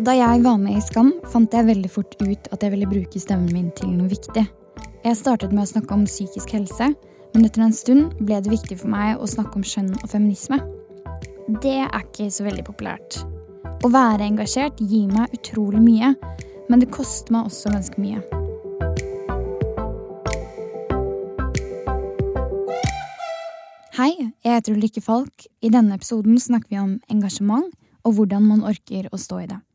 Da jeg var med i Skam, fant jeg veldig fort ut at jeg ville bruke stemmen min til noe viktig. Jeg startet med å snakke om psykisk helse, men etter en stund ble det viktig for meg å snakke om skjønn og feminisme. Det er ikke så veldig populært. Å være engasjert gir meg utrolig mye, men det koster meg også ganske mye. Hei, jeg heter Ulrikke Falk. I denne episoden snakker vi om engasjement og hvordan man orker å stå i det.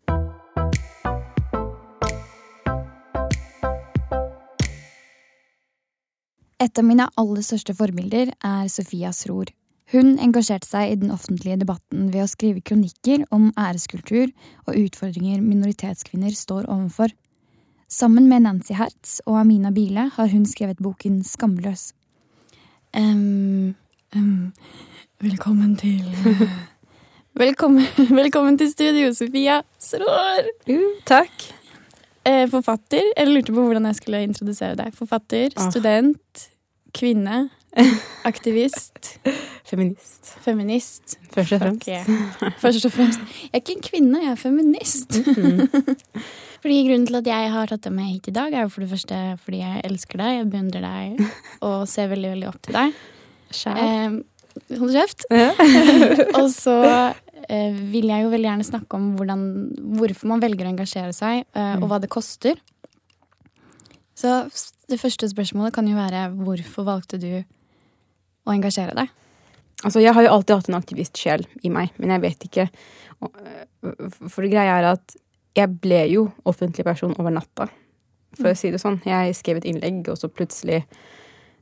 Et av mine aller største forbilder er Sofia Sror. Hun engasjerte seg i den offentlige debatten ved å skrive kronikker om æreskultur og utfordringer minoritetskvinner står overfor. Sammen med Nancy Hertz og Amina Bile har hun skrevet boken Skamløs. Um, um, velkommen til velkommen, velkommen, til studio, Sofia Srår. Uh, takk. Eh, forfatter. Jeg lurte på hvordan jeg skulle introdusere deg. Forfatter, ah. student, kvinne, aktivist. feminist. Feminist. Først og fremst. Okay. Først og fremst. Jeg er ikke en kvinne, jeg er feminist. Mm -hmm. fordi Grunnen til at jeg har tatt deg med hit i dag, er jo for det første fordi jeg elsker deg, jeg beundrer deg og ser veldig veldig opp til deg. Eh, hold kjeft. Ja. og så eh, vil jeg jo veldig gjerne snakke om hvordan, hvorfor man velger å engasjere seg, eh, og mm. hva det koster. Så det første spørsmålet kan jo være hvorfor valgte du å engasjere deg? Altså, jeg har jo alltid hatt en aktivistsjel i meg, men jeg vet ikke For det greia er at jeg ble jo offentlig person over natta, for å mm. si det sånn. Jeg skrev et innlegg, og så plutselig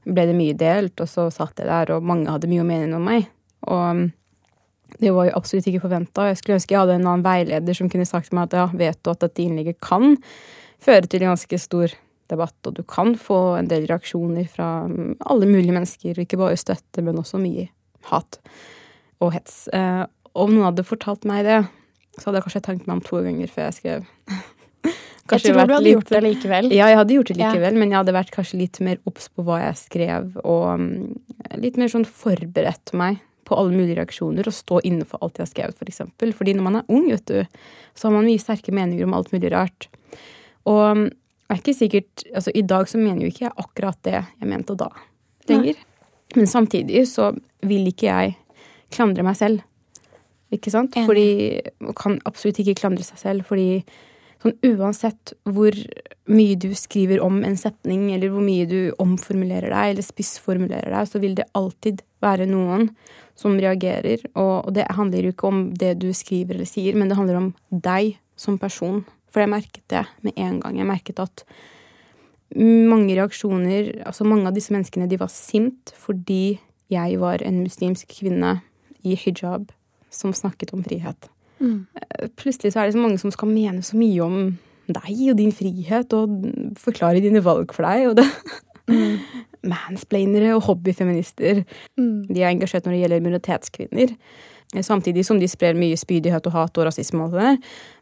ble det mye delt, og så satt jeg der, og mange hadde mye å mene om meg. Og det var jo absolutt ikke forventa. Jeg skulle ønske jeg hadde en annen veileder som kunne sagt til meg at ja, vet du at dette innlegget kan føre til en ganske stor debatt, og du kan få en del reaksjoner fra mm, alle mulige mennesker, ikke bare støtte, men også mye hat og hets. Eh, om noen hadde fortalt meg det, så hadde jeg kanskje tenkt meg om to ganger før jeg skrev. Jeg tror du hadde litt, gjort det likevel. Ja, jeg hadde gjort det likevel, ja. men jeg hadde vært kanskje litt mer obs på hva jeg skrev, og um, litt mer sånn forberedt meg på alle mulige reaksjoner og stå inne for alt jeg har skrevet, f.eks. For eksempel. Fordi når man er ung, vet du, så har man mye sterke meninger om alt mulig rart. Og det er ikke sikkert Altså, i dag så mener jo ikke jeg akkurat det jeg mente da lenger. Men samtidig så vil ikke jeg klandre meg selv. Ikke sant? Fordi Man kan absolutt ikke klandre seg selv, fordi sånn uansett hvor mye du skriver om en setning, eller hvor mye du omformulerer deg eller spissformulerer deg, så vil det alltid være noen som reagerer. Og, det handler jo ikke om det du skriver eller sier, men det handler om deg som person. For jeg merket det med en gang. Jeg merket at mange reaksjoner Altså mange av disse menneskene, de var sint fordi jeg var en muslimsk kvinne i hijab som snakket om frihet. Mm. Plutselig så er det så mange som skal mene så mye om deg og din frihet og forklare dine valg for deg. Og det, Mm. Mansplainere og hobbyfeminister. Mm. De er engasjert når det gjelder minoritetskvinner. Samtidig som de sprer mye spydighet og hat og rasisme. Og det der.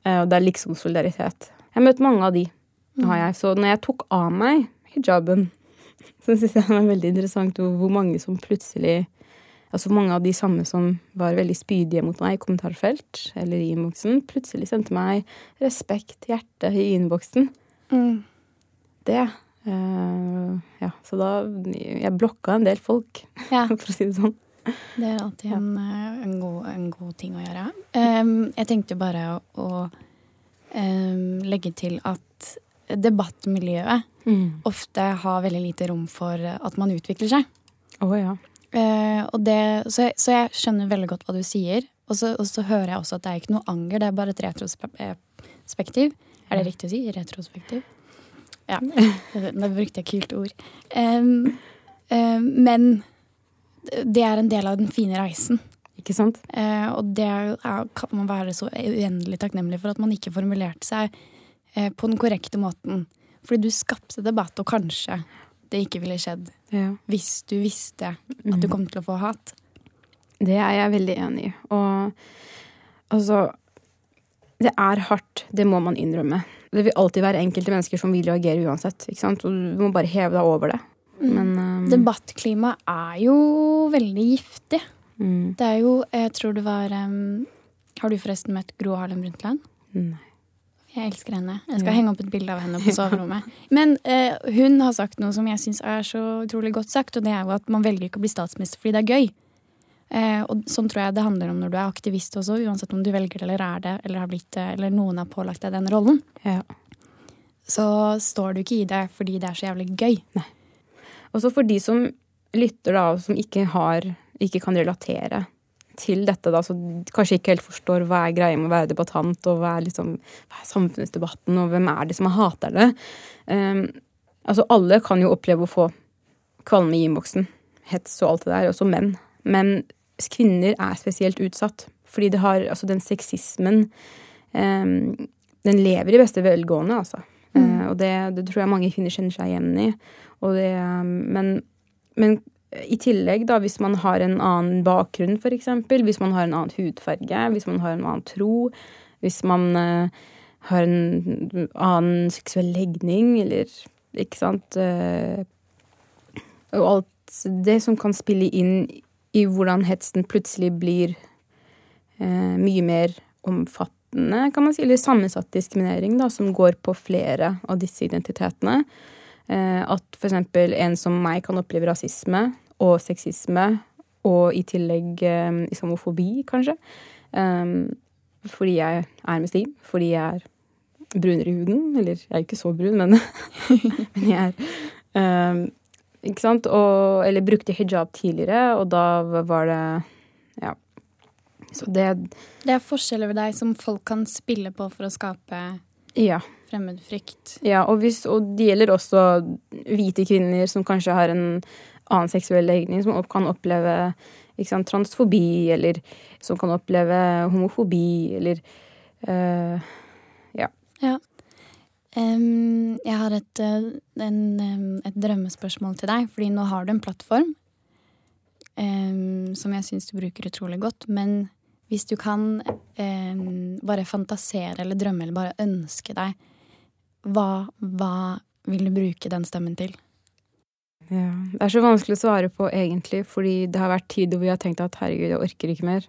Eh, og det er liksom solidaritet. Jeg har møtt mange av de. Mm. har jeg. Så når jeg tok av meg hijaben, så syns jeg det var veldig interessant hvor mange som plutselig Altså mange av de samme som var veldig spydige mot meg i kommentarfelt eller i innboksen, plutselig sendte meg respekt, hjerte i innboksen. Mm. Det Uh, ja, så da Jeg blokka en del folk, ja. for å si det sånn. Det er alltid en, eh, en, god, en god, ting å gjøre. Um, jeg tenkte bare å, å um, legge til at debattmiljøet mm. ofte har veldig lite rom for at man utvikler seg. Oh, ja. Uh, det, så, jeg, så, jeg, skjønner veldig godt hva du sier. Og så, og så, hører jeg også at det er ikke noe anger, det er bare et retrospektiv. Er det riktig å si? Retrospektiv? Ja, nå brukte jeg kult ord. Um, um, men det er en del av den fine reisen. Ikke sant? Uh, og det er, kan man være så uendelig takknemlig for at man ikke formulerte seg uh, på den korrekte måten. Fordi du skapte debatt, og kanskje det ikke ville skjedd ja. hvis du visste at du mm. kom til å få hat. Det er jeg veldig enig i. Og altså Det er hardt, det må man innrømme det vil alltid være enkelte mennesker som vil reagere uansett. ikke sant? Og du må bare heve deg over det. Mm. Men um... Debattklimaet er jo veldig giftig. Mm. Det er jo Jeg tror det var um... Har du forresten møtt Gro Harlem Brundtland? Nei. Jeg elsker henne. Jeg skal ja. henge opp et bilde av henne på soverommet. Men eh, hun har sagt noe som jeg syns er så utrolig godt sagt, og det er jo at man velger ikke å bli statsminister fordi det er gøy. Eh, og sånn tror jeg det handler om når du er aktivist også, uansett om du velger det eller er det, eller har blitt det, eller noen har pålagt deg den rollen. Ja. Så står du ikke i det fordi det er så jævlig gøy. Nei. Også for de som lytter, da, og som ikke har Ikke kan relatere til dette, da, så kanskje ikke helt forstår hva er greia med å være debattant, og hva er, liksom, hva er samfunnsdebatten, og hvem er det som hater det. Um, altså, alle kan jo oppleve å få kvalme i innboksen. Hets og alt det der, også menn. Men kvinner er spesielt utsatt. Fordi det har Altså, den sexismen um, Den lever i beste velgående, altså. Mm. Uh, og det, det, tror jeg mange kvinner kjenner seg igjen i. Det, um, men, men, i tillegg, da, hvis man har en annen bakgrunn, eksempel, hvis man har en annen hudfarge, hvis man har en annen tro, hvis man uh, har en annen seksuell legning, eller ikke sant uh, Og alt det som kan spille inn i hvordan hetsen plutselig blir uh, mye mer omfattende, kan man si, eller sammensatt diskriminering, da, som går på flere av disse identitetene. Eh, at f.eks. en som meg kan oppleve rasisme og sexisme, og i tillegg eh, islamofobi, kanskje. Eh, fordi jeg er muslim, fordi jeg er brunere i huden. Eller jeg er jo ikke så brun, men, men jeg er eh, ikke sant? Og, eller brukte hijab tidligere, og da var det Ja. Så det Det er forskjeller ved deg som folk kan spille på for å skape ja. Fremmedfrykt. Ja, og, hvis, og det gjelder også hvite kvinner som kanskje har en annen seksuell legning, som kan oppleve sant, transfobi, eller som kan oppleve homofobi, eller uh, Ja. ja. Um, jeg har et, eh, en, et, drømmespørsmål til deg, fordi nå har du en plattform um, som jeg syns du bruker utrolig godt. Men hvis du kan um, bare fantasere eller drømme eller bare ønske deg, hva, hva vil du bruke den stemmen til? Ja, Det er så vanskelig å svare på, egentlig, fordi det har vært tider hvor jeg har tenkt at herregud, jeg orker ikke mer.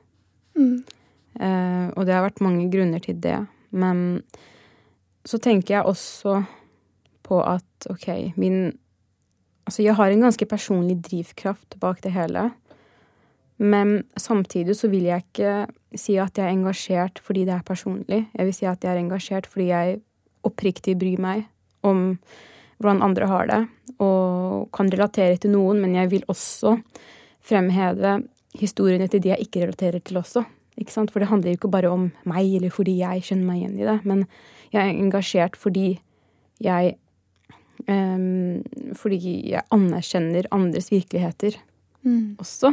Mm. Uh, og det har vært mange grunner til det. Men så tenker jeg også på at OK, min Altså, jeg har en ganske personlig drivkraft bak det hele. Men samtidig så vil jeg ikke si at jeg er engasjert fordi det er personlig. Jeg vil si at jeg er engasjert fordi jeg oppriktig bry meg om hvordan andre har det, og kan relatere til noen, men jeg vil også fremheve historiene til de jeg ikke relaterer til også. Ikke sant? For det handler jo ikke bare om meg, eller fordi jeg kjenner meg igjen i det, men jeg er engasjert fordi jeg um, Fordi jeg anerkjenner andres virkeligheter mm. også.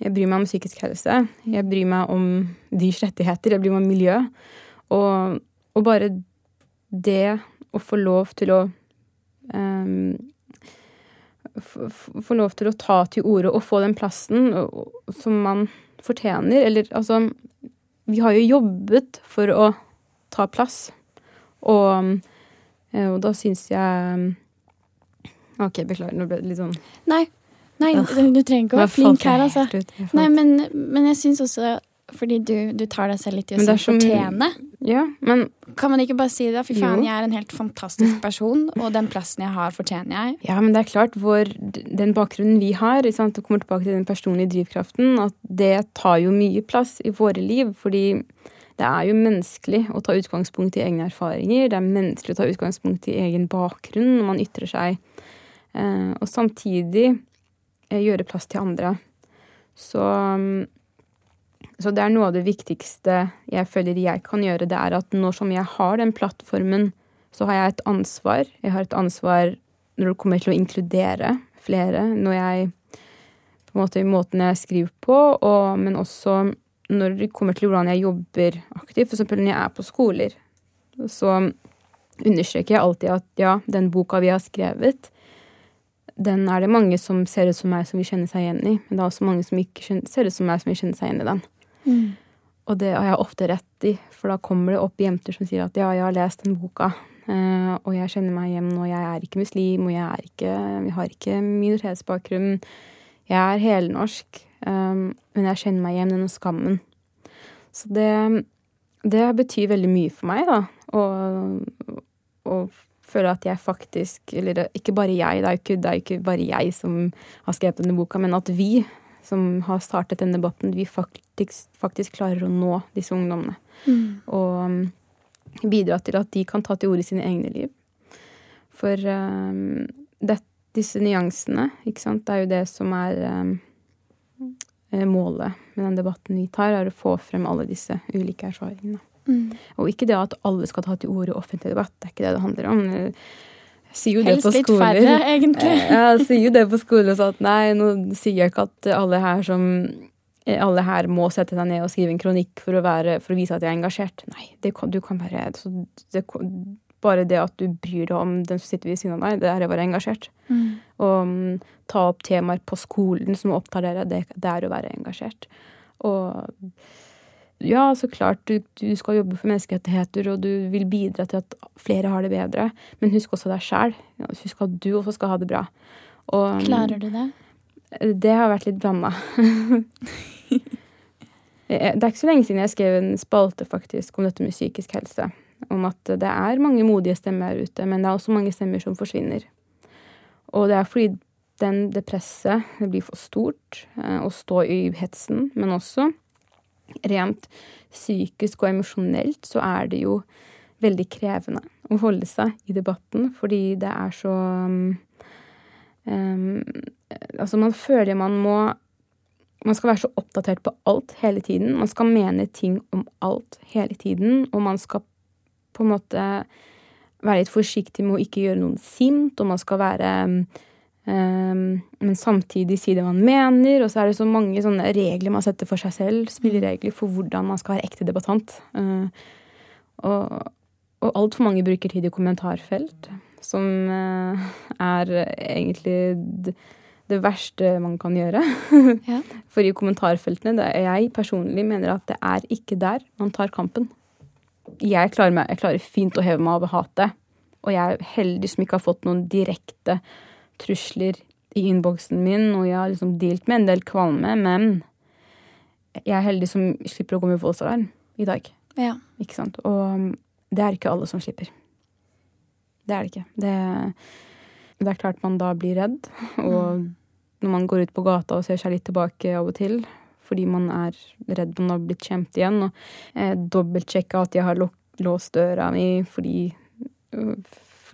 Jeg bryr meg om psykisk helse. Jeg bryr meg om dyrs rettigheter. Jeg bryr meg om miljø. Og, og bare det å få lov til å um, Få lov til å ta til orde og få den plassen som man fortjener. Eller altså Vi har jo jobbet for å ta plass. Og, og da syns jeg OK, beklager, nå ble det litt sånn Nei, nei du trenger ikke å være flink her, altså. Nei, men, men jeg syns også fordi du, du, tar deg selv litt i å si fortjene. Ja, men Kan man ikke bare si det? Fy faen, jo. jeg er en helt fantastisk person, og den plassen jeg har, fortjener jeg. Ja, men det er klart, vår, den bakgrunnen vi har, sant, og kommer tilbake til den personlige drivkraften, at det tar jo mye plass i våre liv. Fordi det er jo menneskelig å ta utgangspunkt i egne erfaringer. Det er menneskelig å ta utgangspunkt i egen bakgrunn når man ytrer seg. Eh, og samtidig eh, gjøre plass til andre. Så, så det er noe av det viktigste jeg føler jeg kan gjøre. Det er at nå som jeg har den plattformen, så har jeg et ansvar. Jeg har et ansvar når det kommer til å inkludere flere. Når jeg på en måte i måten jeg skriver på, og, men også når det kommer til hvordan jeg jobber aktivt, f.eks. når jeg er på skoler, så understreker jeg alltid at ja, den boka vi har skrevet, den er det mange som ser ut som meg, som vil kjenne seg igjen i. Men det er også mange som ikke ser ut som meg, som vil kjenne seg igjen i den. Mm. Og det har jeg ofte rett i, for da kommer det opp jenter som sier at ja, jeg har lest den boka, uh, og jeg kjenner meg igjen, og jeg er ikke muslim, og jeg, er ikke, jeg har ikke minoritetsbakgrunn. Jeg er helnorsk, um, men jeg kjenner meg igjen i den skammen. Så det det betyr veldig mye for meg, da. Og, og føle at jeg faktisk Eller ikke bare jeg, det er, ikke, er ikke bare jeg som har skrevet denne boka, men at vi som har startet denne debatten, vi faktisk, faktisk klarer å nå disse ungdommene. Mm. Og um, bidra til at de kan ta til orde i sine egne liv. For um, det, disse nyansene, ikke sant, det er jo det som er um, målet med den debatten vi tar, er å få frem alle disse ulike erfaringene. Mm. Og ikke det at alle skal ta til orde i offentlig debatt, det er ikke det det handler om. Sier jo Helst det på litt skoler. færre, egentlig. Jeg sier jo det på skoler sånn at nei, nå sier jeg ikke at alle her som alle her må sette seg ned og skrive en kronikk for å, være, for å vise at jeg er engasjert. Nei, det du kan være det, Bare det at du bryr deg om den som sitter ved siden av deg, det er å være engasjert. Mm. Og um, ta opp temaer på skolen som opptar dere, det, det er å være engasjert. Og ja, så klart, du, du, skal jobbe for menneskerettigheter, og du vil bidra til at flere har det bedre. Men husk også deg sjæl. Husk at du også skal ha det bra. Og, Klarer du det? Det har vært litt blanda. det er ikke så lenge siden jeg skrev en spalte faktisk om dette med psykisk helse. Om at det er mange modige stemmer her ute, men det er også mange stemmer som forsvinner. Og det er fordi den, det presset det blir for stort eh, å stå i hetsen, men også rent psykisk og emosjonelt så er det jo veldig krevende å holde seg i debatten, fordi det er så um, Altså, man føler man må Man skal være så oppdatert på alt hele tiden. Man skal mene ting om alt hele tiden, og man skal på en måte være litt forsiktig med å ikke gjøre noen sint, og man skal være Um, men samtidig si det man mener. Og så er det så mange sånne regler man setter for seg selv. Spilleregler for hvordan man skal være ekte debattant. Uh, og, og altfor mange bruker tid i kommentarfelt, som uh, er egentlig det, verste man kan gjøre. ja. For i kommentarfeltene det, Jeg personlig mener at det er ikke der man tar kampen. Jeg klarer, meg, jeg klarer fint å heve meg over hatet, og jeg er heldig som ikke har fått noen direkte trusler i innboksen min, og jeg har liksom dealt med en del kvalme, men jeg er heldig som slipper å gå med voldsalarm i dag. Ja. Ikke sant? Og det er ikke alle som slipper. Det er det ikke. Det, det er klart man da blir redd, og mm. når man går ut på gata og ser seg litt tilbake av og til, fordi man er redd man har blitt kjempet igjen, og eh, dobbeltsjekka at jeg har låst døra mi fordi,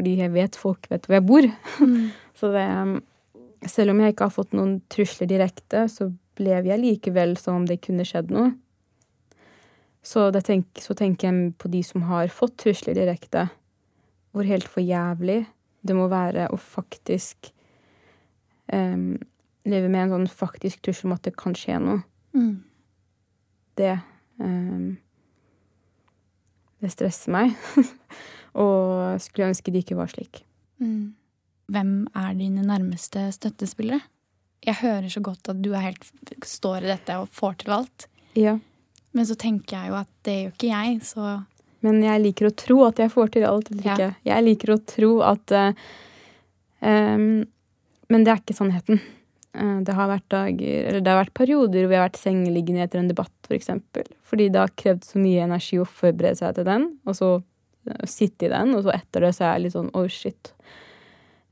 fordi jeg vet folk vet hvor jeg bor. Mm. Så det um, Selv om jeg ikke har fått noen trusler direkte, så lever jeg likevel som om det kunne skjedd noe. Så, tenk, så, tenker jeg på de som har fått trusler direkte. Hvor helt for jævlig det må være å faktisk um, leve med en sånn faktisk trussel om at det kan skje noe. Mm. Det um, Det stresser meg. og skulle ønske det ikke var slik. Mm hvem er dine nærmeste støttespillere? Jeg hører så godt at du helt, står i dette og får til alt. Ja. Men så tenker jeg jo at det gjør ikke jeg, så Men jeg liker å tro at jeg får til alt. Eller ikke. Jeg liker å tro at uh, um, Men det er ikke sannheten. Uh, det har vært dager, eller det har vært perioder hvor vi har vært sengeliggende etter en debatt, f.eks. For. Fordi det har krevd så mye energi å forberede seg til den, og så sitte i den, og så etter det så er jeg litt sånn oh shit.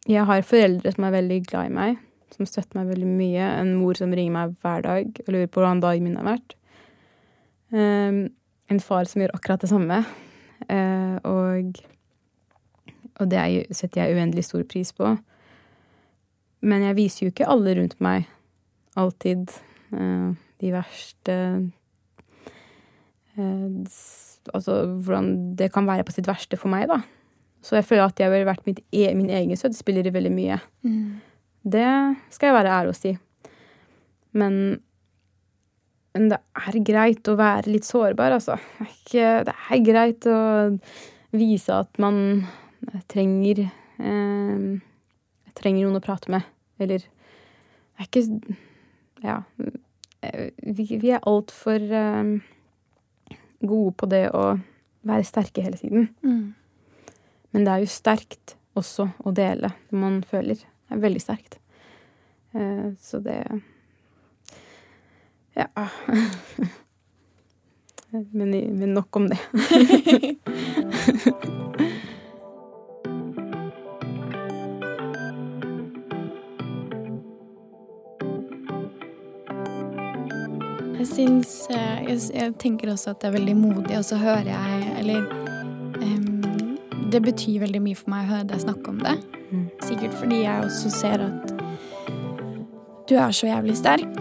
Jeg har foreldre som er veldig glad i meg, som støtter meg veldig mye. En mor som ringer meg hver dag og lurer på hvordan dagen min har vært. Um, en far som gjør akkurat det samme. Uh, og, og det er, setter jeg uendelig stor pris på. Men jeg viser jo ikke alle rundt meg alltid uh, de verste uh, Altså hvordan det kan være på sitt verste for meg, da. Så jeg føler at jeg har vært e min egen støttespiller i veldig mye. Mm. Det skal jeg være ærlig å si. Men, men, det er greit å være litt sårbar, altså. Det er, det er greit å vise at man trenger eh, trenger noen å prate med. Eller det er ikke Ja. Vi, vi er altfor eh, gode på det å være sterke hele tiden. Mm. Men det er jo sterkt også å dele det man føler. Det er veldig sterkt. Eh, så det Ja. Men, men nok om det. syns eh, jeg, jeg, tenker også at det er veldig modig, og så hører jeg Eller um, Det betyr veldig mye for meg å høre deg snakke om det. Mm. Sikkert fordi jeg også ser at du er så jævlig sterk.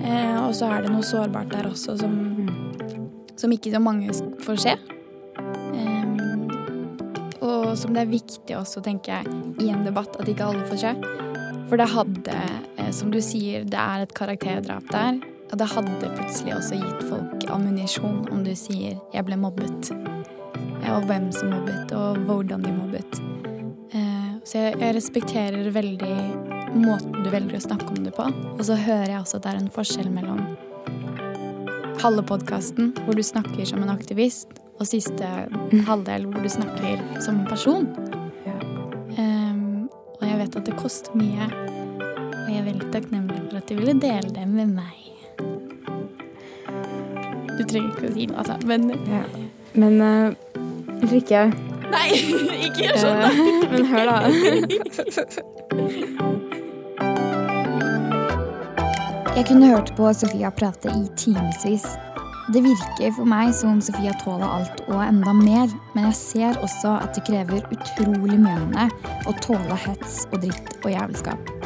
Eh, og så er det noe sårbart der også som, mm. som ikke så mange får se. Um, og som det er viktig også, tenker jeg, i en debatt at ikke alle får se. For det hadde, eh, som du sier, det er et karakterdrap der. Og det hadde plutselig også gitt folk ammunisjon om du sier 'jeg ble mobbet'. Og hvem som mobbet, og hvordan de mobbet. Eh, så jeg respekterer veldig måten du velger å snakke om det på. Og så hører jeg også at det er en forskjell mellom halve podkasten, hvor du snakker som en aktivist, og siste halvdel hvor du snakker som en person. Ja. Um, og jeg vet at det koster mye, og jeg er veldig takknemlig for at du ville dele det med meg. Du trenger ikke å si noe, altså. Men, ja. men uh, Ulrikke Nei, ikke gjør sånn, da. Uh, men hør, da. Jeg kunne hørt på Sofia prate i timevis. Det virker for meg som om Sofia tåler alt og enda mer, men jeg ser også at det krever utrolig mye av henne å tåle hets og dritt og jævelskap.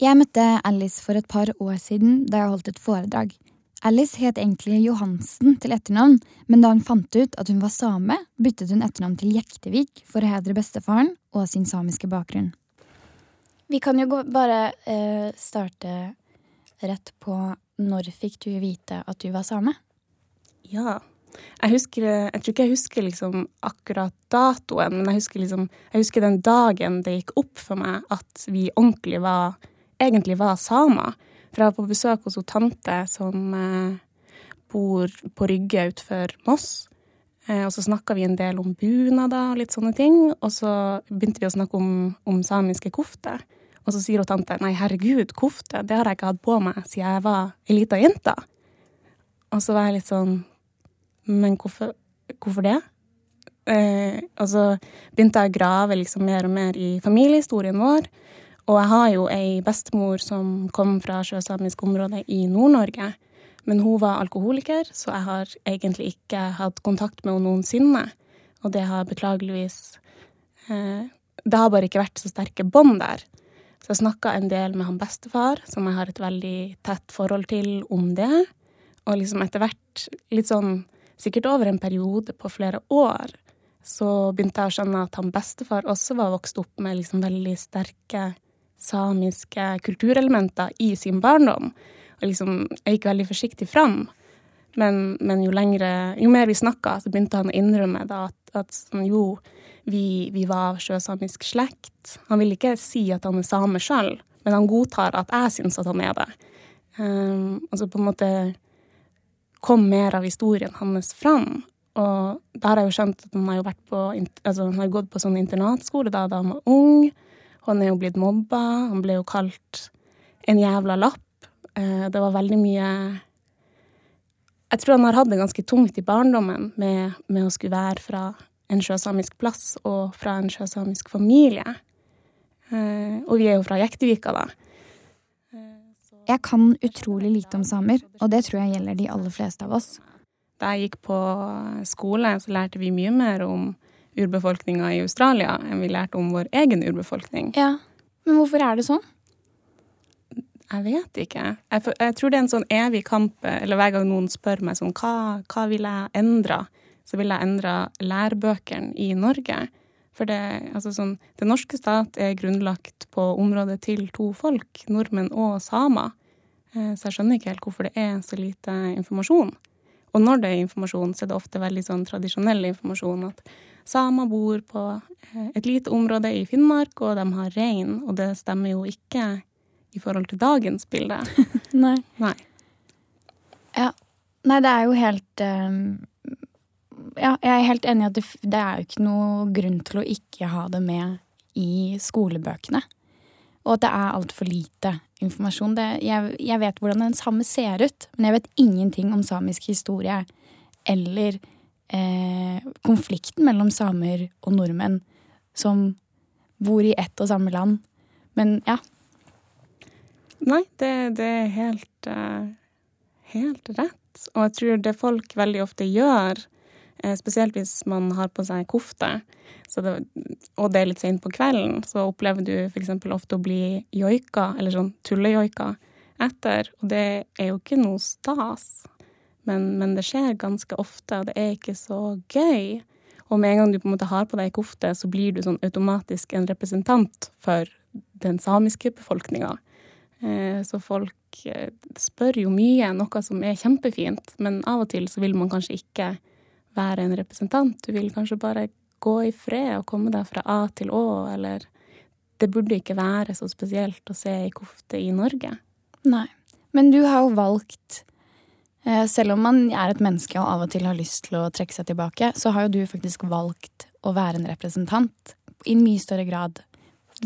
Jeg møtte Alice for et par år siden da jeg holdt et foredrag. Alice het egentlig Johansen til etternavn, men da hun fant ut at hun var same, byttet hun etternavn til Jektevik for å hedre bestefaren og sin samiske bakgrunn. Vi kan jo bare eh, starte rett på når fikk du vite at du var same? Ja, jeg husker Jeg tror ikke jeg husker liksom akkurat datoen, men jeg husker, liksom, jeg husker den dagen det gikk opp for meg at vi ordentlig var egentlig var samer. For jeg var på besøk hos tante som eh, bor på Rygge utenfor Moss. Eh, og så snakka vi en del om bunader og litt sånne ting. Og så begynte vi å snakke om, om samiske kofter. Og så sier hun tante nei, herregud, kofte, det har jeg ikke hatt på meg siden jeg var ei lita jente. Og så var jeg litt sånn Men hvorfor, hvorfor det? Eh, og så begynte jeg å grave liksom mer og mer i familiehistorien vår. Og jeg har jo ei bestemor som kom fra sjøsamisk område i Nord-Norge. Men hun var alkoholiker, så jeg har egentlig ikke hatt kontakt med henne noensinne. Og det har beklageligvis eh, Det har bare ikke vært så sterke bånd der. Så jeg snakka en del med han bestefar, som jeg har et veldig tett forhold til, om det. Og liksom etter hvert, litt sånn sikkert over en periode på flere år, så begynte jeg å skjønne at han bestefar også var vokst opp med liksom veldig sterke samiske kulturelementer i sin barndom. Og liksom, jeg gikk veldig forsiktig fram. Men, men jo, lengre, jo mer vi snakka, så begynte han å innrømme da, at, at sånn, jo, vi, vi, var sjøsamisk slekt. Han vil ikke si at han er same sjøl, men han godtar at jeg syns at han er det. Um, og på en måte kom mer av historien hans fram. Og da har jeg jo skjønt at han har vært på, altså, han har gått på sånn internatskole da, da han var ung. Han er jo blitt mobba. Han ble jo kalt en jævla lapp. Eh, det var veldig mye Jeg tror han har hatt det ganske tungt i barndommen med, med å skulle være fra en sjøsamisk plass og fra en sjøsamisk familie. Eh, og vi er jo fra Jektevika, da. Jeg kan utrolig lite om samer, og det tror jeg gjelder de aller fleste av oss. Da jeg gikk på skole, så lærte vi mye mer om urbefolkninga i Australia enn vi lærte om vår egen urbefolkning. Ja, Men hvorfor er det sånn? Jeg vet ikke. Jeg, jeg, tror det er en sånn evig kamp, eller hver gang noen spør meg sånn hva, hva vil jeg endre, så vil jeg endre lærebøkene i Norge. For det, altså sånn, det norske stat er grunnlagt på området til to folk, nordmenn og samer. Eh, så jeg skjønner ikke helt hvorfor det er så lite informasjon. Og når det er informasjon, så er det ofte veldig sånn tradisjonell informasjon. At samer bor på eh, et lite område i Finnmark, og de har rein. Og det stemmer jo ikke i forhold til dagens bilde. Nei. Nei. Ja. Nei, det er jo helt um, Ja, jeg er helt enig i at det, det, er jo ikke noe grunn til å ikke ha det med i skolebøkene. Og at det er altfor lite informasjon. Det, jeg, jeg, vet hvordan en same ser ut, men jeg vet ingenting om samisk historie. Eller eh, konflikten mellom samer og nordmenn som bor i ett og samme land. Men ja. Nei, det, det er helt, uh, helt rett. Og jeg tror det folk veldig ofte gjør, uh, spesielt hvis man har på seg kofte, det, og det er litt sent på kvelden, så opplever du f.eks. ofte å bli joika, eller sånn tullejoika, etter. Og det er jo ikke noe stas. Men, men, det skjer ganske ofte, og det er ikke så gøy. Og med en gang du på en måte har på deg kofte, så blir du sånn automatisk en representant for den samiske befolkninga. Eh, så folk eh, spør jo mye, noe som er kjempefint, men av og til så vil man kanskje ikke være en representant. Du vil kanskje bare gå i fred og komme deg fra A til Å, eller Det burde ikke være så spesielt å se i kofte i Norge. Nei. Men du har jo valgt selv om man er et menneske og av og til har lyst til å trekke seg tilbake, så har jo du faktisk valgt å være en representant i mye større grad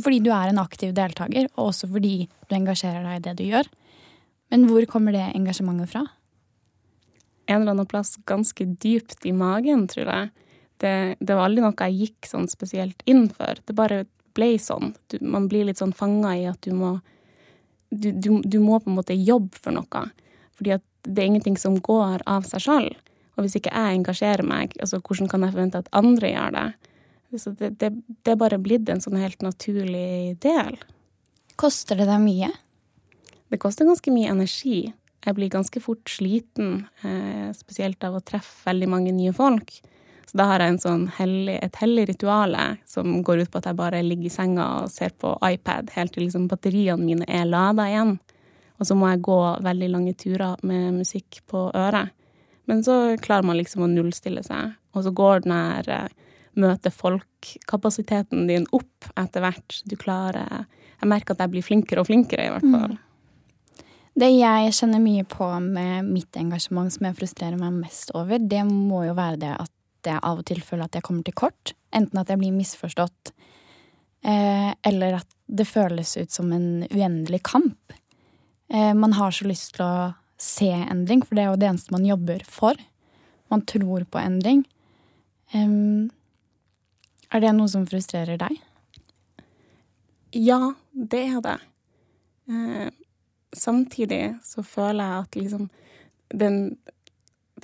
fordi du er en aktiv deltaker, og også fordi du engasjerer deg i det du gjør. Men hvor kommer det engasjementet fra? En eller annen plass ganske dypt i magen, tror jeg. Det, det var aldri noe jeg gikk sånn spesielt inn for. Det bare ble sånn. Du, man blir litt sånn fanga i at du må du, du, du, må på en måte jobbe for noe. Fordi at det er ingenting som går av seg sjøl. Og hvis ikke jeg engasjerer meg, altså hvordan kan jeg forvente at andre gjør det? Så det, det, det er bare blitt en sånn helt naturlig del. Koster det deg mye? Det koster ganske mye energi. Jeg blir ganske fort sliten, eh, spesielt av å treffe veldig mange nye folk. Så da har jeg sånn hellig, et hellig rituale som går ut på at jeg bare ligger i senga og ser på iPad helt til liksom batteriene mine er lada igjen. Og så må jeg gå veldig lange turer med musikk på øret. Men så klarer man liksom å nullstille seg. Og så går den her eh, møte folk-kapasiteten din opp etter hvert. Du klarer Jeg merker at jeg blir flinkere og flinkere, i hvert fall. Mm. Det jeg kjenner mye på med mitt engasjement som jeg frustrerer meg mest over, det må jo være det at jeg av og til føler at jeg kommer til kort. Enten at jeg blir misforstått, eh, eller at det føles ut som en uendelig kamp. Eh, man har så lyst til å se endring, for det er jo det eneste man jobber for. Man tror på endring. Er det noe som frustrerer deg? Ja, det er det. Eh, samtidig så føler jeg at liksom den,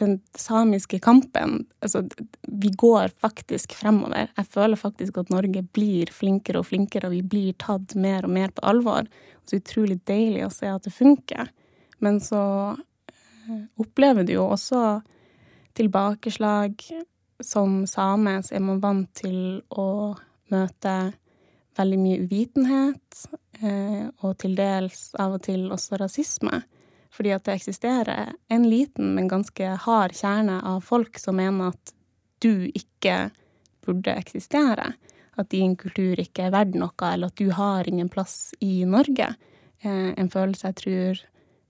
den samiske kampen Altså, vi går faktisk fremover. Jeg føler faktisk at Norge blir flinkere og flinkere, og vi blir tatt mer og mer på alvor. Så utrolig deilig å se at det funker. Men så eh, opplever du jo også tilbakeslag som same så er man vant til å møte veldig mye uvitenhet, eh, og til dels av og til også rasisme. Fordi at det eksisterer en liten, men ganske hard kjerne av folk som mener at du ikke burde eksistere. At din kultur ikke er verdt noe, eller at du har ingen plass i Norge. Eh, en følelse jeg tror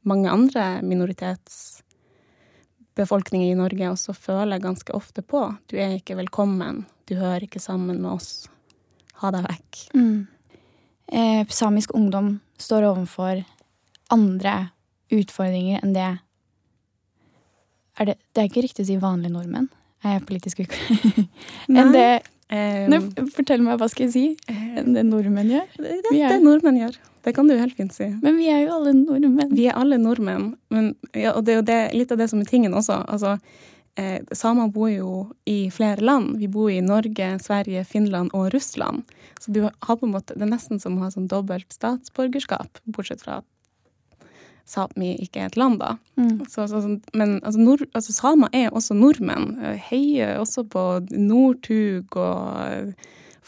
mange andre minoritetsbefolkninger i Norge også føler ganske ofte på. Du er ikke velkommen, du hører ikke sammen med oss. Ha deg vekk. Mm. Eh, samisk ungdom står overfor andre utfordringer enn det er det, det er ikke riktig å si vanlige nordmenn. Er jeg politisk ukorrekt? enn det um, Fortell meg, hva skal jeg si? Enn det nordmenn gjør? Det, det, det nordmenn gjør. Det kan du helt fint si. Men vi er jo alle nordmenn. Vi er alle nordmenn. Men, ja, og det er jo det, litt av det som er tingen også. Altså, eh, samer bor jo i flere land. Vi bor i Norge, Sverige, Finland og Russland. Så du har på en måte, det er nesten som å ha sånn dobbelt statsborgerskap, bortsett fra at Sápmi ikke er et land, da. Mm. Så, så, men altså, nord, altså, samer er også nordmenn. Heier også på Northug og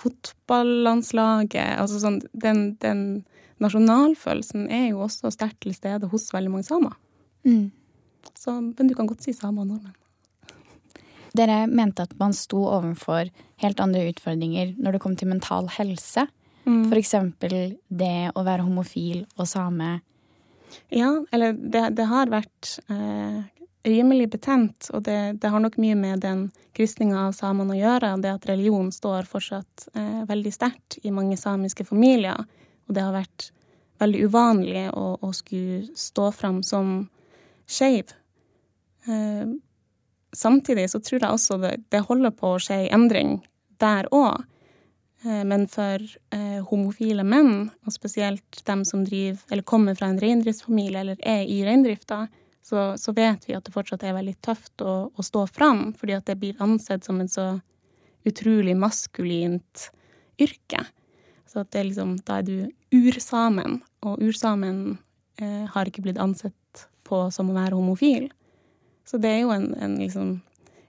fotballandslaget. Altså sånn den, den nasjonalfølelsen er jo også sterkt til stede hos veldig mange samer. Mm. Så, men du kan godt si samer og nordmenn. Dere mente at man sto overfor helt andre utfordringer når det kom til mental helse. Mm. Eksempel det å være homofil og same. Ja, eller det, det har vært eh, rimelig betent, og det, det, har nok mye med den kristninga av samene å gjøre. Det at religion står fortsatt eh, veldig sterkt i mange samiske familier. Og det har vært veldig uvanlig å, å skulle stå fram som skeiv. Eh, samtidig så tror jeg også det, det holder på å skje en endring der òg. Eh, men for eh, homofile menn, og spesielt dem som driver, eller kommer fra en reindriftsfamilie eller er i reindrifta, så, så, vet vi at det fortsatt er veldig tøft å, å stå fram, fordi at det blir ansett som et så utrolig maskulint yrke. Så at det liksom, da er du ursamen, og ursamen eh, har ikke blitt ansett på som å være homofil. Så det er jo en, en, liksom,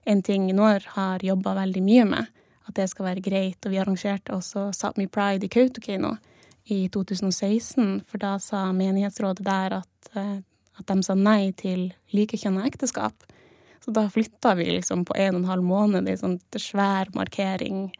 en ting Når har jobba veldig mye med, at det skal være greit. Og vi arrangerte også Sápmi Pride i Kautokeino i 2016, for da sa menighetsrådet der at, eh, at de sa nei til likekjønna ekteskap. Så da flytta vi liksom på en og en halv måned i sånn svær markering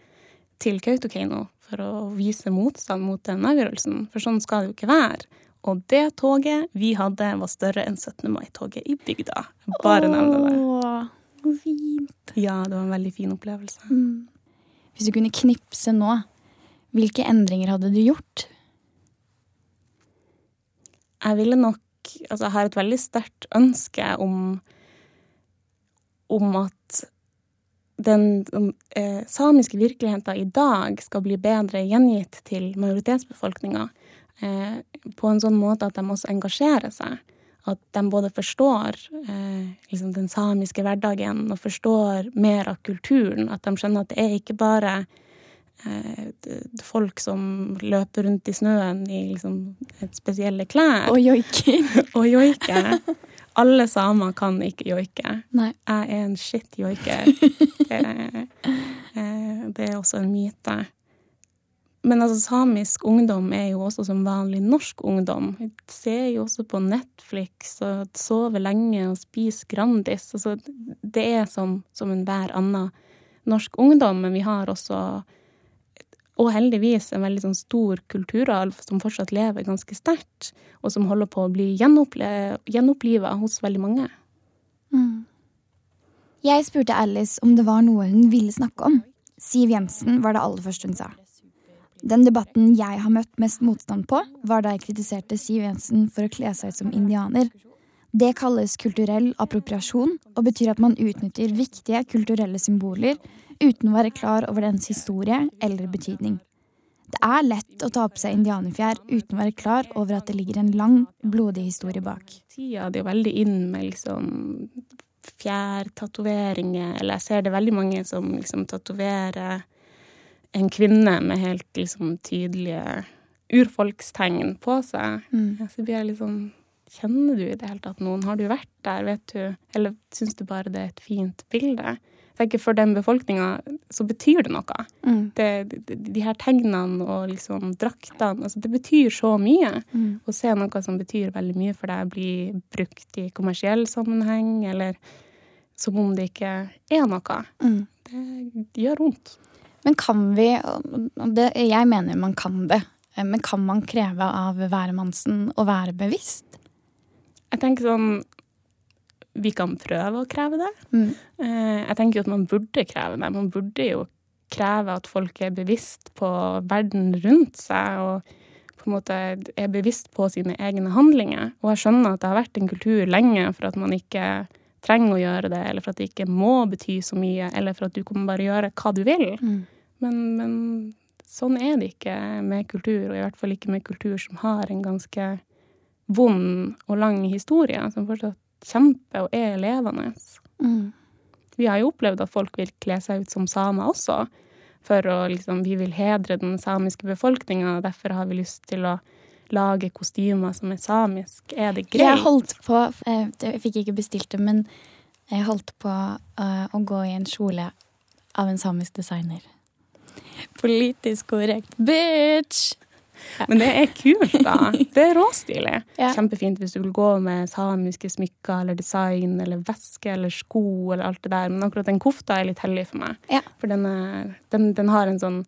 til Kautokeino for å vise motstand mot den avgjørelsen. For sånn skal det jo ikke være. Og det toget vi hadde, var større enn 17. mai-toget i bygda. Bare nevne det. Åh, fint. Ja, det var en veldig fin opplevelse. Mm. Hvis du kunne knipse nå, hvilke endringer hadde du gjort? Jeg ville nok Altså, jeg har et veldig sterkt ønske om om at den eh, samiske virkeligheten i dag skal bli bedre gjengitt til majoritetsbefolkninga eh, på en sånn måte at de også engasjerer seg. At de både forstår eh, liksom den samiske hverdagen og forstår mer av kulturen. At de skjønner at det er ikke bare eh, folk som løper rundt i snøen i liksom spesielle klær. Og joiker. og joiker. Alle samer kan ikke joike. Nei. Jeg er en shit joiker. Det, eh, det er også en myte. Men altså, samisk ungdom er jo også som vanlig norsk ungdom. Vi ser jo også på Netflix og sover lenge og spiser Grandis. Altså, det er som, som enhver annen norsk ungdom, men vi har også og heldigvis en veldig sånn stor kulturarv som fortsatt lever ganske sterkt, og som holder på å bli gjenoppliva hos veldig mange. Mm. Jeg spurte Alice om det var noe hun ville snakke om. Siv Jensen var det aller første hun sa. Den debatten jeg har møtt mest motstand på, var da jeg kritiserte Siv Jensen for å kle seg ut som indianer. Det kalles kulturell appropriasjon og betyr at man utnytter viktige kulturelle symboler uten å være klar over dens historie eller betydning. Det er lett å ta på seg indianerfjær uten å være klar over at det ligger en lang, blodig historie bak. Tida det er veldig inn med liksom fjærtatoveringer, eller jeg ser det veldig mange som liksom tatoverer en kvinne med helt liksom tydelige urfolkstegn på seg. Mm. Så blir jeg litt sånn Kjenner du i det hele tatt noen? Har du vært der, vet du? Eller syns du bare det er et fint bilde? tenker For den befolkninga så betyr det noe. Mm. Det, de, de, her tegnene og liksom draktene altså Det betyr så mye. Mm. Å se noe som betyr veldig mye for deg, bli brukt i kommersiell sammenheng, eller som om det ikke er noe. Mm. Det gjør vondt. Men kan vi det, Jeg mener man kan det. Men kan man kreve av hvermannsen å være bevisst? Jeg tenker sånn vi kan prøve å kreve det. Mm. Eh, jeg tenker jo at man burde kreve det. Man burde jo kreve at folk er bevisst på verden rundt seg, og på en måte er bevisst på sine egne handlinger. Og jeg skjønner at det har vært en kultur lenge for at man ikke trenger å gjøre det, eller for at det ikke må bety så mye, eller for at du kan bare gjøre hva du vil. Mm. Men, men sånn er det ikke med kultur, og i hvert fall ikke med kultur som har en ganske vond og lang historie, som fortsatt kjemper og er levende. Mm. Vi har jo opplevd at folk vil kle seg ut som samer også. For å liksom Vi vil hedre den samiske befolkninga, og derfor har vi lyst til å lage kostymer som er samisk. Er det greit? Jeg holdt på eh, Jeg fikk ikke bestilt det, men jeg holdt på uh, å gå i en kjole av en samisk designer. Politisk korrekt, bitch! Men det er kult, da. Det er råstilig. Ja. Kjempefint hvis du vil gå med samiske smykker eller design eller veske eller sko eller alt det der. Men akkurat den kofta er litt hellig for meg. Ja. For den, er, den, den, har en sånn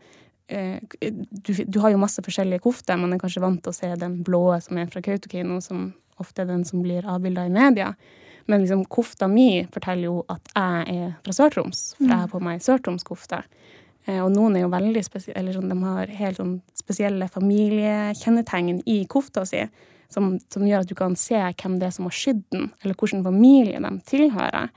eh, du, du, har jo masse forskjellige kofter. Man er kanskje vant til å se den blå som er fra Kautokeino, som ofte er den som blir avbilda i media. Men liksom, kofta mi forteller jo at jeg er fra Sør-Troms, for jeg har på meg Sør-Troms-kofte. Eh, og noen er jo veldig spesielle, eller sånn, de har helt sånn spesielle familiekjennetegn i kofta si, som, som, gjør at du kan se hvem det er som har sydd den, eller hvilken familie de tilhører.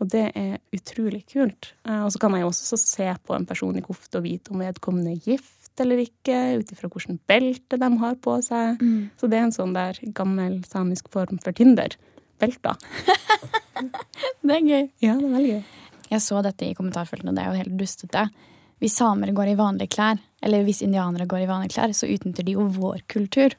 Og det er utrolig kult. Eh, og så kan jeg jo også se på en person i kofte og vite om vedkommende er gift eller ikke, ut ifra hvilket belte de har på seg. Mm. Så det er en sånn der gammel samisk form for Tinder. Belter. det er gøy. Ja, det er veldig gøy. Jeg så dette i kommentarfeltene, og det er jo helt dustete. Hvis samer går i vanlige klær, eller hvis indianere går i vanlige klær, så utnytter de jo vår kultur.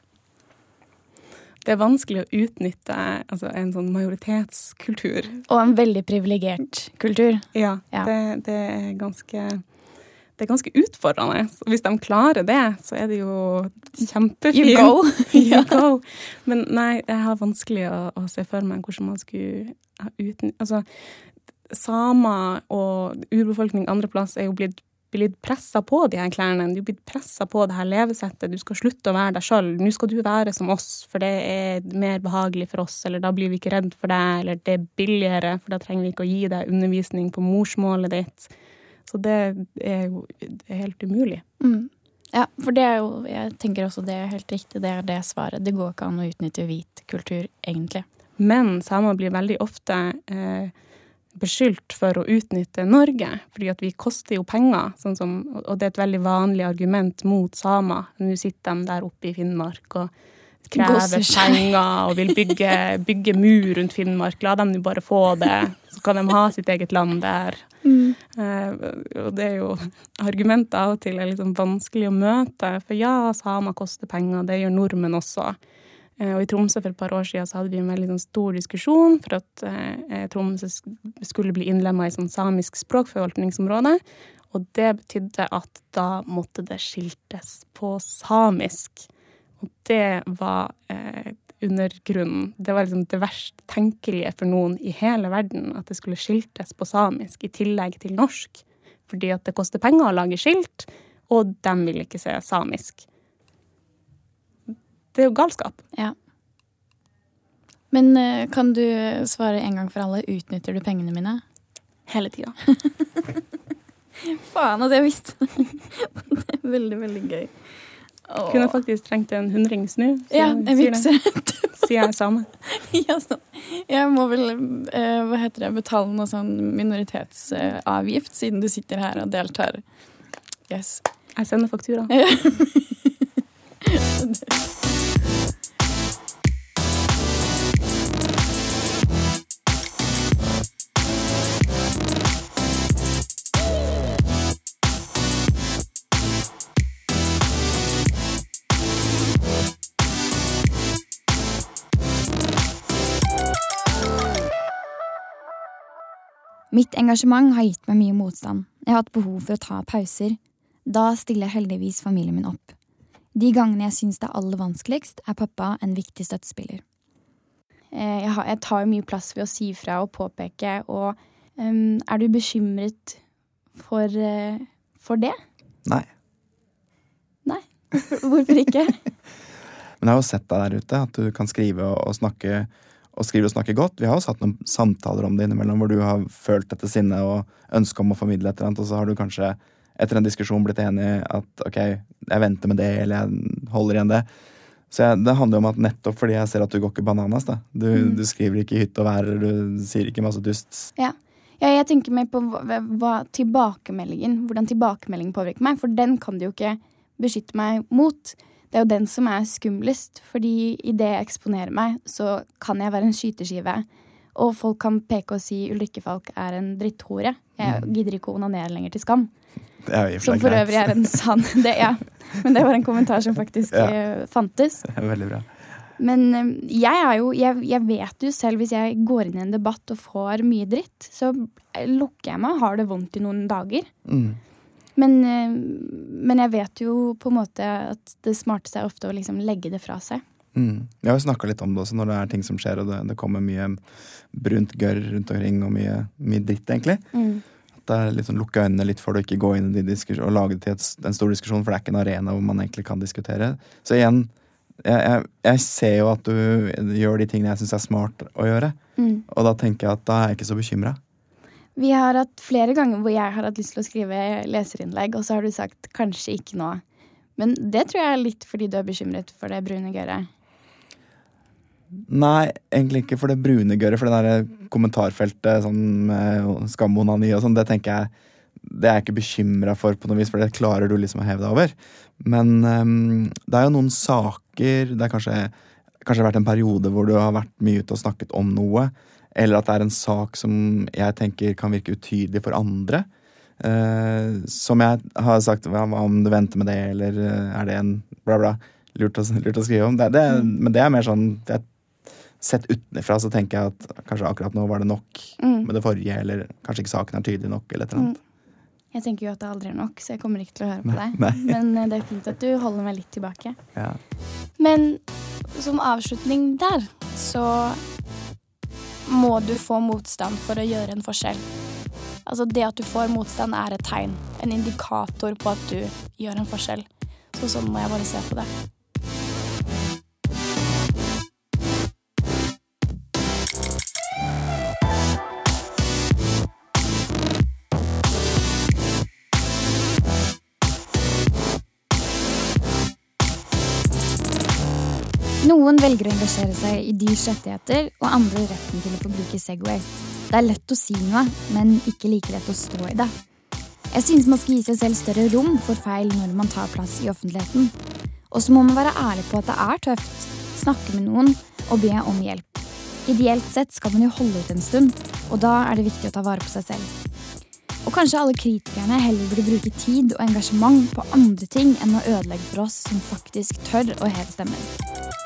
Det er vanskelig å utnytte altså, en sånn majoritetskultur. Og en veldig privilegert kultur. Ja, ja. Det, det, er ganske det er ganske utfordrende. Hvis de klarer det, så er det jo kjempefint. You go. you go. Men nei, jeg har vanskelig å, å se for meg hvordan man skulle ha utnyttet Altså, samer og urbefolkning andre plass er jo blitt blitt pressa på de her klærne. Du blitt pressa på det her levesettet. Du skal slutte å være deg sjøl. Nå skal du være som oss, for det er mer behagelig for oss. Eller da blir vi ikke redd for deg, eller det er billigere, for da trenger vi ikke å gi deg undervisning på morsmålet ditt. Så det er jo helt umulig. Mm. Ja, for det er jo Jeg tenker også det er helt riktig. Det er det svaret. Det går ikke an å utnytte hvit kultur, egentlig. Men samer blir veldig ofte eh, beskyldt for å utnytte Norge, fordi at vi koster jo penger. Sånn som, og det er et veldig vanlig argument mot samer. Nå sitter de der oppe i Finnmark og krever penger og vil bygge, bygge, mur rundt Finnmark. La dem nå bare få det, så kan de ha sitt eget land der. Mm. Uh, og det er jo argumenter av og til er liksom vanskelig å møte. For ja, samer koster penger, det gjør nordmenn også. Eh, og i Tromsø for et par år siden så hadde vi en veldig sånn stor diskusjon for at eh, Tromsø skulle bli innlemma i sånn samisk språkforvaltningsområde. Og det betydde at da måtte det skiltes på samisk. Og det var eh, under grunnen Det var liksom det verst tenkelige for noen i hele verden at det skulle skiltes på samisk i tillegg til norsk. Fordi at det koster penger å lage skilt, og de vil ikke se samisk det er jo galskap. Ja. Men uh, kan du svare en gang for alle, utnytter du pengene mine? Hele tida. Faen at jeg visste det. er veldig, veldig gøy. Åh. Kunne faktisk trengt en hundrings nå. Ja, en vippser. Sier jeg samme. ja. Jeg må vel eh, hva heter det, betale noe sånn minoritetsavgift, eh, siden du sitter her og deltar. Yes. Jeg sender faktura. Mitt engasjement har gitt meg mye motstand. Jeg har hatt behov for å ta pauser. Da stiller heldigvis familien min opp. De gangene jeg syns det er aller vanskeligst, er pappa en viktig støttespiller. Eh, jeg, har, jeg tar mye plass ved å si fra og påpeke, og um, er du bekymret for, uh, for det? Nei. Nei? Hvorfor ikke? Men jeg har jo sett deg der ute, at du kan skrive og, og snakke og skriver og snakker godt. Vi har også hatt noen samtaler om det innimellom hvor du har følt dette sinnet og ønsket om å formidle et eller annet, og så har du kanskje etter en diskusjon blitt enig at ok, jeg venter med det, eller jeg holder igjen det. Så jeg, det handler jo om at nettopp fordi jeg ser at du går ikke bananas, da. Du, mm. du skriver ikke hytte og vær, du sier ikke masse dust. Ja. ja jeg tenker mer på hva, hva, tilbakemeldingen, hvordan tilbakemeldingen påvirker meg, for den kan du jo ikke beskytte meg mot. Det er jo den som er skumlest, fordi idet jeg eksponerer meg, så kan jeg være en skyteskive. Og folk kan peke og si Ulrikke Falk er en dritthore. Jeg mm. gidder ikke å onanere lenger til skam. Det er som for øvrig er en sann det, ja. Men det var en kommentar som faktisk ja. Eh, fantes. Veldig bra. Men eh, jeg er jo jeg, jeg, vet jo selv, hvis jeg går inn i en debatt og får mye dritt, så lukker jeg meg og har det vondt i noen dager. Mm. Men, eh, men, jeg vet jo på en måte at det smarteste er ofte å liksom legge det fra seg. Mm. Jeg har jo snakka litt om det også når det er ting som skjer, og det, det kommer mye brunt gørr rundt omkring, og mye, mye dritt, egentlig. Mm. At det er litt sånn lukke øynene litt for å ikke gå inn i de og lage det til et, en stor diskusjon, for det er ikke en arena hvor man egentlig kan diskutere. Så igjen, jeg, jeg, jeg ser jo at du gjør de tingene jeg syns er smart å gjøre, mm. og da tenker jeg at da er jeg ikke så bekymra. Vi har hatt flere ganger hvor jeg har hatt lyst til å skrive leserinnlegg, og så har du sagt kanskje ikke nå. Men det tror jeg er litt fordi du er bekymret for det brune gørret. Nei, egentlig ikke for det brune gørret. For det der kommentarfeltet sånn med skamonani og sånn, det tenker jeg det er jeg ikke bekymra for, på noe vis, for det klarer du liksom å heve deg over. Men um, det er jo noen saker Det har kanskje, kanskje vært en periode hvor du har vært mye ute og snakket om noe. Eller at det er en sak som jeg tenker kan virke utydelig for andre. Uh, som jeg har sagt hva om du venter med det, eller uh, er det en bla, bla. Lurt å, lurt å skrive om. Det, det, mm. Men det er mer sånn jeg, Sett utenfra så tenker jeg at kanskje akkurat nå var det nok mm. med det forrige, eller kanskje ikke saken er tydelig nok, eller et eller annet. Mm. Jeg tenker jo at det aldri er nok, så jeg kommer ikke til å høre på deg. Nei. Men eh, det er fint at du holder meg litt tilbake. Ja. Men som avslutning der, så må du få motstand for å gjøre en forskjell. Altså Det at du får motstand, er et tegn. En indikator på at du gjør en forskjell. Så sånn må jeg bare se på det. Noen velger å engasjere seg i dyrs rettigheter, og andre retten til å få bruke Segway. Det er lett å si noe, men ikke like lett å stå i det. Jeg synes man skal gi seg selv større rom for feil når man tar plass i offentligheten. Og så må man være ærlig på at det er tøft, snakke med noen og be om hjelp. Ideelt sett skal man jo holde ut en stund, og da er det viktig å ta vare på seg selv. Og kanskje alle kritikerne heller burde bruke tid og engasjement på andre ting enn å ødelegge for oss som faktisk tør å heve stemmen.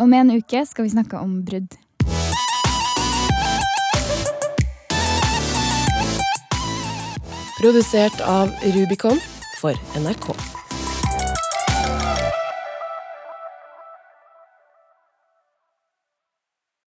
Om en uke skal vi snakke om brudd. Produsert av Rubicon for NRK.